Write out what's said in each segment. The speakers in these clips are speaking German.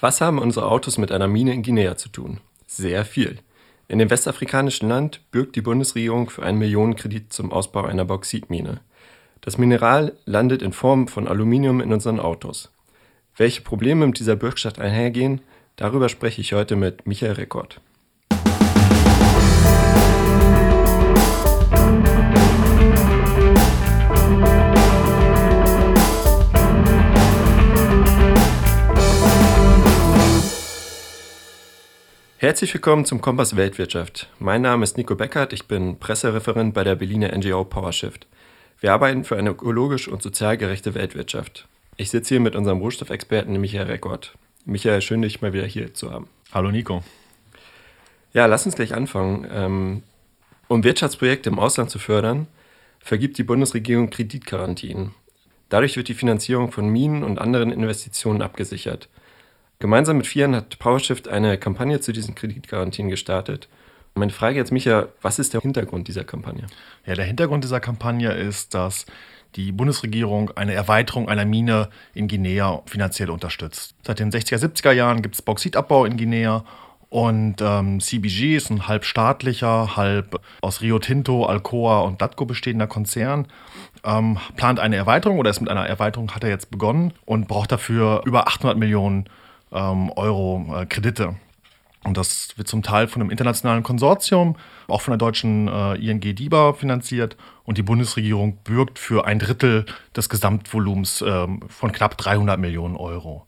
Was haben unsere Autos mit einer Mine in Guinea zu tun? Sehr viel. In dem westafrikanischen Land bürgt die Bundesregierung für einen Millionenkredit zum Ausbau einer Bauxitmine. Das Mineral landet in Form von Aluminium in unseren Autos. Welche Probleme mit dieser Bürgschaft einhergehen, darüber spreche ich heute mit Michael Rekord. Herzlich willkommen zum Kompass Weltwirtschaft. Mein Name ist Nico Beckert, ich bin Pressereferent bei der Berliner NGO PowerShift. Wir arbeiten für eine ökologisch und sozial gerechte Weltwirtschaft. Ich sitze hier mit unserem Rohstoffexperten Michael Rekord. Michael, schön, dich mal wieder hier zu haben. Hallo Nico. Ja, lass uns gleich anfangen. Ähm, um Wirtschaftsprojekte im Ausland zu fördern, vergibt die Bundesregierung Kreditgarantien. Dadurch wird die Finanzierung von Minen und anderen Investitionen abgesichert. Gemeinsam mit Fian hat PowerShift eine Kampagne zu diesen Kreditgarantien gestartet. Meine Frage jetzt, Micha, was ist der Hintergrund dieser Kampagne? Ja, der Hintergrund dieser Kampagne ist, dass die Bundesregierung eine Erweiterung einer Mine in Guinea finanziell unterstützt. Seit den 60er, 70er Jahren gibt es Bauxitabbau in Guinea und ähm, CBG ist ein halb staatlicher, halb aus Rio Tinto, Alcoa und Datco bestehender Konzern. Ähm, plant eine Erweiterung oder ist mit einer Erweiterung, hat er jetzt begonnen und braucht dafür über 800 Millionen ähm, Euro äh, Kredite. Und das wird zum Teil von einem internationalen Konsortium, auch von der deutschen äh, ING DIBA finanziert. Und die Bundesregierung bürgt für ein Drittel des Gesamtvolumens ähm, von knapp 300 Millionen Euro.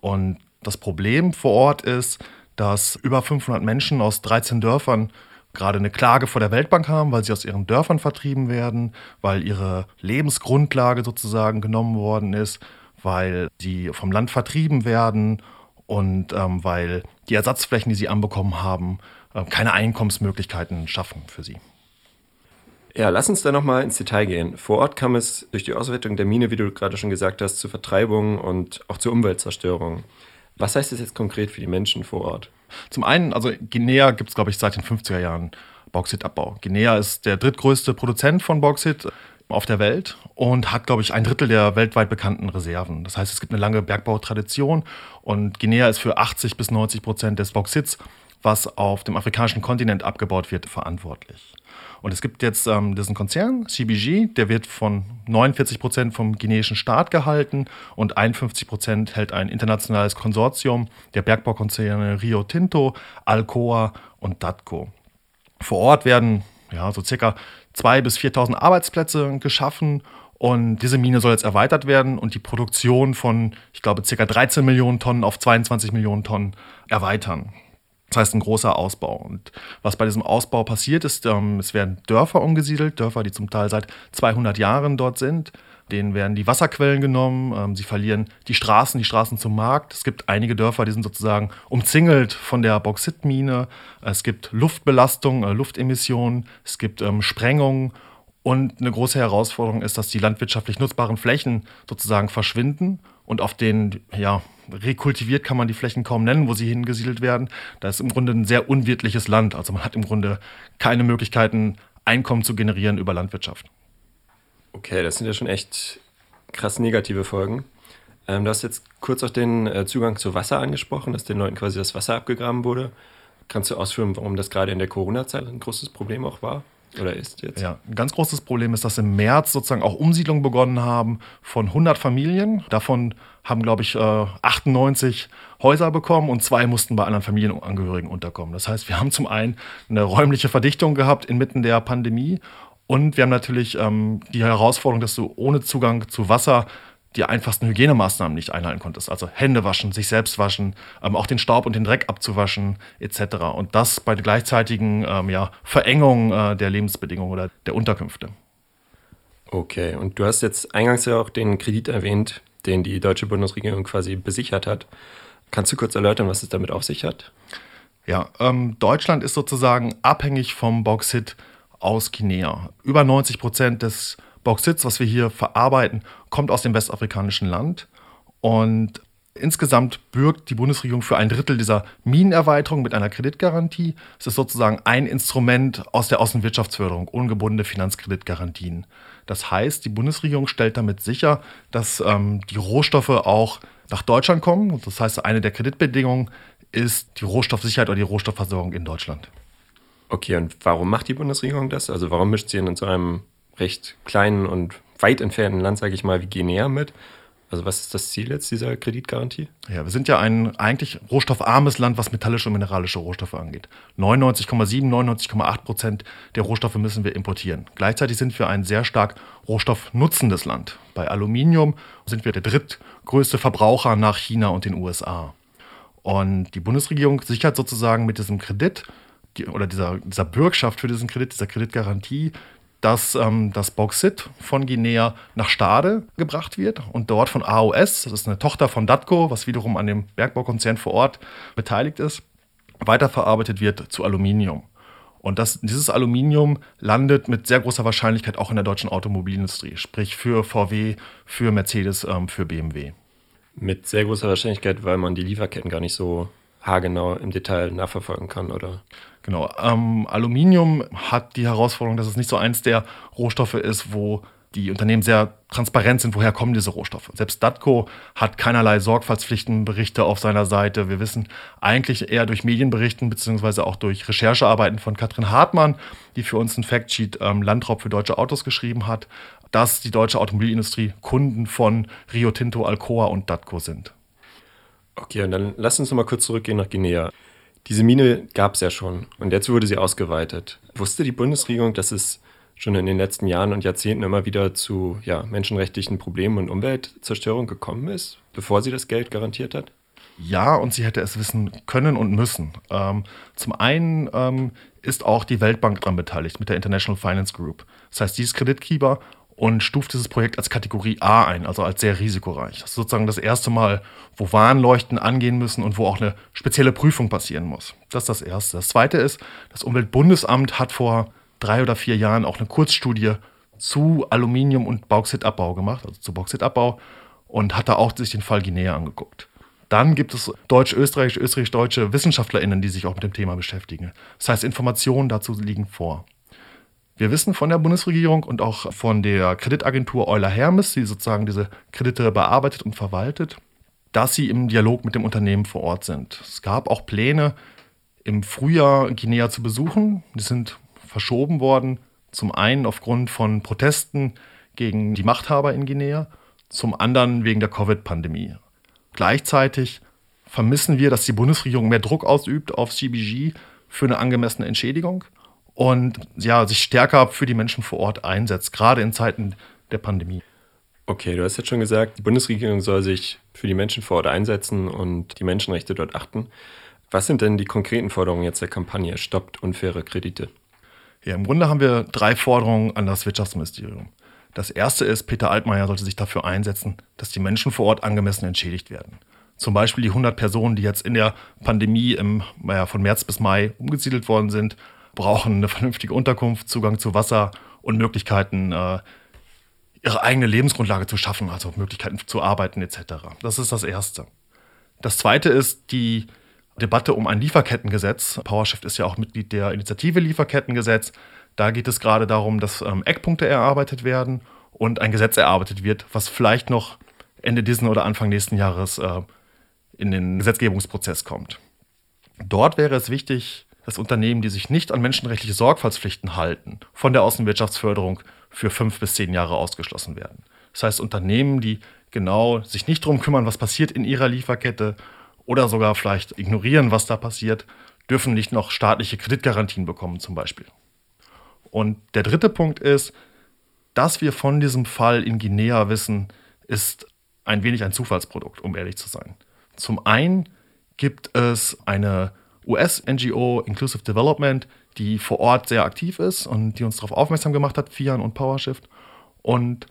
Und das Problem vor Ort ist, dass über 500 Menschen aus 13 Dörfern gerade eine Klage vor der Weltbank haben, weil sie aus ihren Dörfern vertrieben werden, weil ihre Lebensgrundlage sozusagen genommen worden ist, weil sie vom Land vertrieben werden und ähm, weil die Ersatzflächen, die sie anbekommen haben, äh, keine Einkommensmöglichkeiten schaffen für sie. Ja, lass uns da nochmal ins Detail gehen. Vor Ort kam es durch die Auswertung der Mine, wie du gerade schon gesagt hast, zu Vertreibungen und auch zur Umweltzerstörung. Was heißt das jetzt konkret für die Menschen vor Ort? Zum einen, also Guinea gibt es, glaube ich, seit den 50er Jahren Bauxitabbau. Guinea ist der drittgrößte Produzent von Bauxit auf der Welt und hat, glaube ich, ein Drittel der weltweit bekannten Reserven. Das heißt, es gibt eine lange Bergbautradition und Guinea ist für 80 bis 90 Prozent des Bauxits, was auf dem afrikanischen Kontinent abgebaut wird, verantwortlich. Und es gibt jetzt ähm, diesen Konzern, CBG, der wird von 49 Prozent vom guineischen Staat gehalten und 51 Prozent hält ein internationales Konsortium der Bergbaukonzerne Rio Tinto, Alcoa und Datco. Vor Ort werden ja, so circa 2.000 bis 4.000 Arbeitsplätze geschaffen. Und diese Mine soll jetzt erweitert werden und die Produktion von, ich glaube, ca. 13 Millionen Tonnen auf 22 Millionen Tonnen erweitern. Das heißt, ein großer Ausbau. Und was bei diesem Ausbau passiert ist, ähm, es werden Dörfer umgesiedelt, Dörfer, die zum Teil seit 200 Jahren dort sind. Denen werden die Wasserquellen genommen, ähm, sie verlieren die Straßen, die Straßen zum Markt. Es gibt einige Dörfer, die sind sozusagen umzingelt von der Bauxitmine. Es gibt Luftbelastung, äh, Luftemissionen, es gibt ähm, Sprengungen. Und eine große Herausforderung ist, dass die landwirtschaftlich nutzbaren Flächen sozusagen verschwinden und auf den, ja, rekultiviert kann man die Flächen kaum nennen, wo sie hingesiedelt werden. Das ist im Grunde ein sehr unwirtliches Land. Also man hat im Grunde keine Möglichkeiten, Einkommen zu generieren über Landwirtschaft. Okay, das sind ja schon echt krass negative Folgen. Ähm, du hast jetzt kurz auch den äh, Zugang zu Wasser angesprochen, dass den Leuten quasi das Wasser abgegraben wurde. Kannst du ausführen, warum das gerade in der Corona-Zeit ein großes Problem auch war? Oder ist jetzt? Ja, ein ganz großes Problem ist, dass im März sozusagen auch Umsiedlungen begonnen haben von 100 Familien. Davon haben, glaube ich, 98 äh, Häuser bekommen und zwei mussten bei anderen Familienangehörigen unterkommen. Das heißt, wir haben zum einen eine räumliche Verdichtung gehabt inmitten der Pandemie und wir haben natürlich ähm, die Herausforderung, dass du ohne Zugang zu Wasser die einfachsten Hygienemaßnahmen nicht einhalten konntest. Also Hände waschen, sich selbst waschen, ähm, auch den Staub und den Dreck abzuwaschen, etc. Und das bei der gleichzeitigen ähm, ja, Verengung äh, der Lebensbedingungen oder der Unterkünfte. Okay, und du hast jetzt eingangs ja auch den Kredit erwähnt, den die deutsche Bundesregierung quasi besichert hat. Kannst du kurz erläutern, was es damit auf sich hat? Ja, ähm, Deutschland ist sozusagen abhängig vom Bauxit aus Guinea. Über 90 Prozent des Bauxits, was wir hier verarbeiten, kommt aus dem westafrikanischen Land. Und insgesamt bürgt die Bundesregierung für ein Drittel dieser Minenerweiterung mit einer Kreditgarantie. Es ist sozusagen ein Instrument aus der Außenwirtschaftsförderung, ungebundene Finanzkreditgarantien. Das heißt, die Bundesregierung stellt damit sicher, dass ähm, die Rohstoffe auch nach Deutschland kommen. Das heißt, eine der Kreditbedingungen ist die Rohstoffsicherheit oder die Rohstoffversorgung in Deutschland. Okay, und warum macht die Bundesregierung das? Also warum mischt sie in so einem recht kleinen und weit entfernten Land, sage ich mal, wie Guinea mit? Also was ist das Ziel jetzt dieser Kreditgarantie? Ja, wir sind ja ein eigentlich rohstoffarmes Land, was metallische und mineralische Rohstoffe angeht. 99,7, 99,8 Prozent der Rohstoffe müssen wir importieren. Gleichzeitig sind wir ein sehr stark rohstoffnutzendes Land. Bei Aluminium sind wir der drittgrößte Verbraucher nach China und den USA. Und die Bundesregierung sichert sozusagen mit diesem Kredit oder dieser, dieser Bürgschaft für diesen Kredit, dieser Kreditgarantie, dass ähm, das Bauxit von Guinea nach Stade gebracht wird und dort von AOS, das ist eine Tochter von DATCO, was wiederum an dem Bergbaukonzern vor Ort beteiligt ist, weiterverarbeitet wird zu Aluminium. Und das, dieses Aluminium landet mit sehr großer Wahrscheinlichkeit auch in der deutschen Automobilindustrie, sprich für VW, für Mercedes, ähm, für BMW. Mit sehr großer Wahrscheinlichkeit, weil man die Lieferketten gar nicht so haargenau im Detail nachverfolgen kann, oder? Genau. Ähm, Aluminium hat die Herausforderung, dass es nicht so eins der Rohstoffe ist, wo die Unternehmen sehr transparent sind, woher kommen diese Rohstoffe. Selbst DATCO hat keinerlei Sorgfaltspflichtenberichte auf seiner Seite. Wir wissen eigentlich eher durch Medienberichten beziehungsweise auch durch Recherchearbeiten von Katrin Hartmann, die für uns ein Factsheet ähm, Landraub für deutsche Autos geschrieben hat, dass die deutsche Automobilindustrie Kunden von Rio Tinto, Alcoa und DATCO sind. Okay, und dann lass uns noch mal kurz zurückgehen nach Guinea. Diese Mine gab es ja schon und jetzt wurde sie ausgeweitet. Wusste die Bundesregierung, dass es schon in den letzten Jahren und Jahrzehnten immer wieder zu ja, menschenrechtlichen Problemen und Umweltzerstörung gekommen ist, bevor sie das Geld garantiert hat? Ja, und sie hätte es wissen können und müssen. Ähm, zum einen ähm, ist auch die Weltbank daran beteiligt mit der International Finance Group. Das heißt, dieses Kreditgeber und stuft dieses Projekt als Kategorie A ein, also als sehr risikoreich. Das ist sozusagen das erste Mal, wo Warnleuchten angehen müssen und wo auch eine spezielle Prüfung passieren muss. Das ist das Erste. Das Zweite ist, das Umweltbundesamt hat vor drei oder vier Jahren auch eine Kurzstudie zu Aluminium- und Bauxitabbau gemacht, also zu Bauxitabbau, und hat da auch sich den Fall Guinea angeguckt. Dann gibt es deutsch-österreichisch, österreichisch-deutsche WissenschaftlerInnen, die sich auch mit dem Thema beschäftigen. Das heißt, Informationen dazu liegen vor. Wir wissen von der Bundesregierung und auch von der Kreditagentur Euler Hermes, die sozusagen diese Kredite bearbeitet und verwaltet, dass sie im Dialog mit dem Unternehmen vor Ort sind. Es gab auch Pläne, im Frühjahr Guinea zu besuchen. Die sind verschoben worden. Zum einen aufgrund von Protesten gegen die Machthaber in Guinea, zum anderen wegen der Covid-Pandemie. Gleichzeitig vermissen wir, dass die Bundesregierung mehr Druck ausübt auf CBG für eine angemessene Entschädigung und ja, sich stärker für die Menschen vor Ort einsetzt, gerade in Zeiten der Pandemie. Okay, du hast jetzt schon gesagt, die Bundesregierung soll sich für die Menschen vor Ort einsetzen und die Menschenrechte dort achten. Was sind denn die konkreten Forderungen jetzt der Kampagne Stoppt unfaire Kredite? Ja, im Grunde haben wir drei Forderungen an das Wirtschaftsministerium. Das erste ist, Peter Altmaier sollte sich dafür einsetzen, dass die Menschen vor Ort angemessen entschädigt werden. Zum Beispiel die 100 Personen, die jetzt in der Pandemie im, ja, von März bis Mai umgesiedelt worden sind, brauchen eine vernünftige Unterkunft, Zugang zu Wasser und Möglichkeiten, äh, ihre eigene Lebensgrundlage zu schaffen, also Möglichkeiten zu arbeiten etc. Das ist das Erste. Das Zweite ist die Debatte um ein Lieferkettengesetz. PowerShift ist ja auch Mitglied der Initiative Lieferkettengesetz. Da geht es gerade darum, dass ähm, Eckpunkte erarbeitet werden und ein Gesetz erarbeitet wird, was vielleicht noch Ende diesen oder Anfang nächsten Jahres äh, in den Gesetzgebungsprozess kommt. Dort wäre es wichtig, dass Unternehmen, die sich nicht an menschenrechtliche Sorgfaltspflichten halten, von der Außenwirtschaftsförderung für fünf bis zehn Jahre ausgeschlossen werden. Das heißt, Unternehmen, die genau sich nicht darum kümmern, was passiert in ihrer Lieferkette oder sogar vielleicht ignorieren, was da passiert, dürfen nicht noch staatliche Kreditgarantien bekommen zum Beispiel. Und der dritte Punkt ist, dass wir von diesem Fall in Guinea wissen, ist ein wenig ein Zufallsprodukt, um ehrlich zu sein. Zum einen gibt es eine US-NGO Inclusive Development, die vor Ort sehr aktiv ist und die uns darauf aufmerksam gemacht hat, FIAN und PowerShift. Und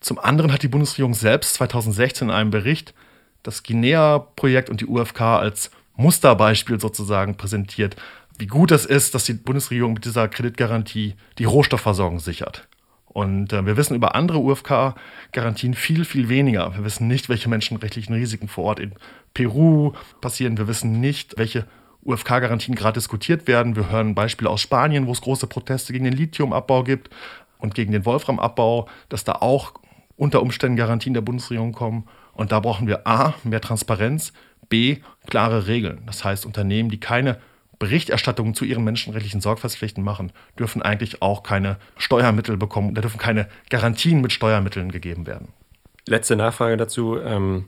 zum anderen hat die Bundesregierung selbst 2016 in einem Bericht das Guinea-Projekt und die UFK als Musterbeispiel sozusagen präsentiert, wie gut es ist, dass die Bundesregierung mit dieser Kreditgarantie die Rohstoffversorgung sichert. Und äh, wir wissen über andere UFK-Garantien viel, viel weniger. Wir wissen nicht, welche menschenrechtlichen Risiken vor Ort in Peru passieren. Wir wissen nicht, welche UFK-Garantien gerade diskutiert werden. Wir hören Beispiele aus Spanien, wo es große Proteste gegen den Lithiumabbau gibt. und gegen den Wolframabbau, dass da auch unter Umständen Garantien der Bundesregierung kommen. Und da brauchen wir A, mehr Transparenz, B, klare Regeln. Das heißt, Unternehmen, die keine Berichterstattungen zu ihren menschenrechtlichen Sorgfaltspflichten machen, dürfen eigentlich auch keine Steuermittel bekommen. Da dürfen keine Garantien mit Steuermitteln gegeben werden. Letzte Nachfrage dazu. Ähm,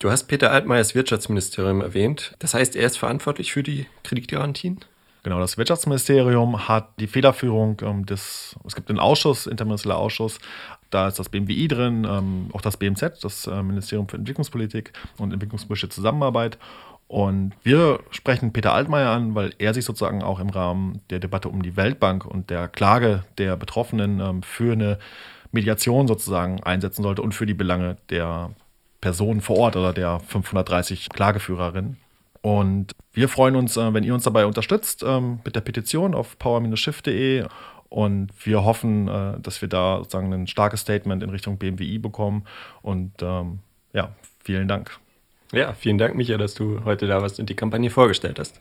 du hast Peter Altmaiers Wirtschaftsministerium erwähnt. Das heißt, er ist verantwortlich für die Kreditgarantien? Genau, das Wirtschaftsministerium hat die Federführung ähm, des, es gibt einen Ausschuss, interministerieller Ausschuss, da ist das BMWI drin, ähm, auch das BMZ, das äh, Ministerium für Entwicklungspolitik und entwicklungspolitische Zusammenarbeit. Und wir sprechen Peter Altmaier an, weil er sich sozusagen auch im Rahmen der Debatte um die Weltbank und der Klage der Betroffenen ähm, für eine Mediation sozusagen einsetzen sollte und für die Belange der Personen vor Ort oder der 530 Klageführerinnen. Und wir freuen uns, äh, wenn ihr uns dabei unterstützt ähm, mit der Petition auf power-shift.de. Und wir hoffen, äh, dass wir da sozusagen ein starkes Statement in Richtung BMWI bekommen. Und ähm, ja, vielen Dank. Ja, vielen Dank, Micha, dass du heute da warst und die Kampagne vorgestellt hast.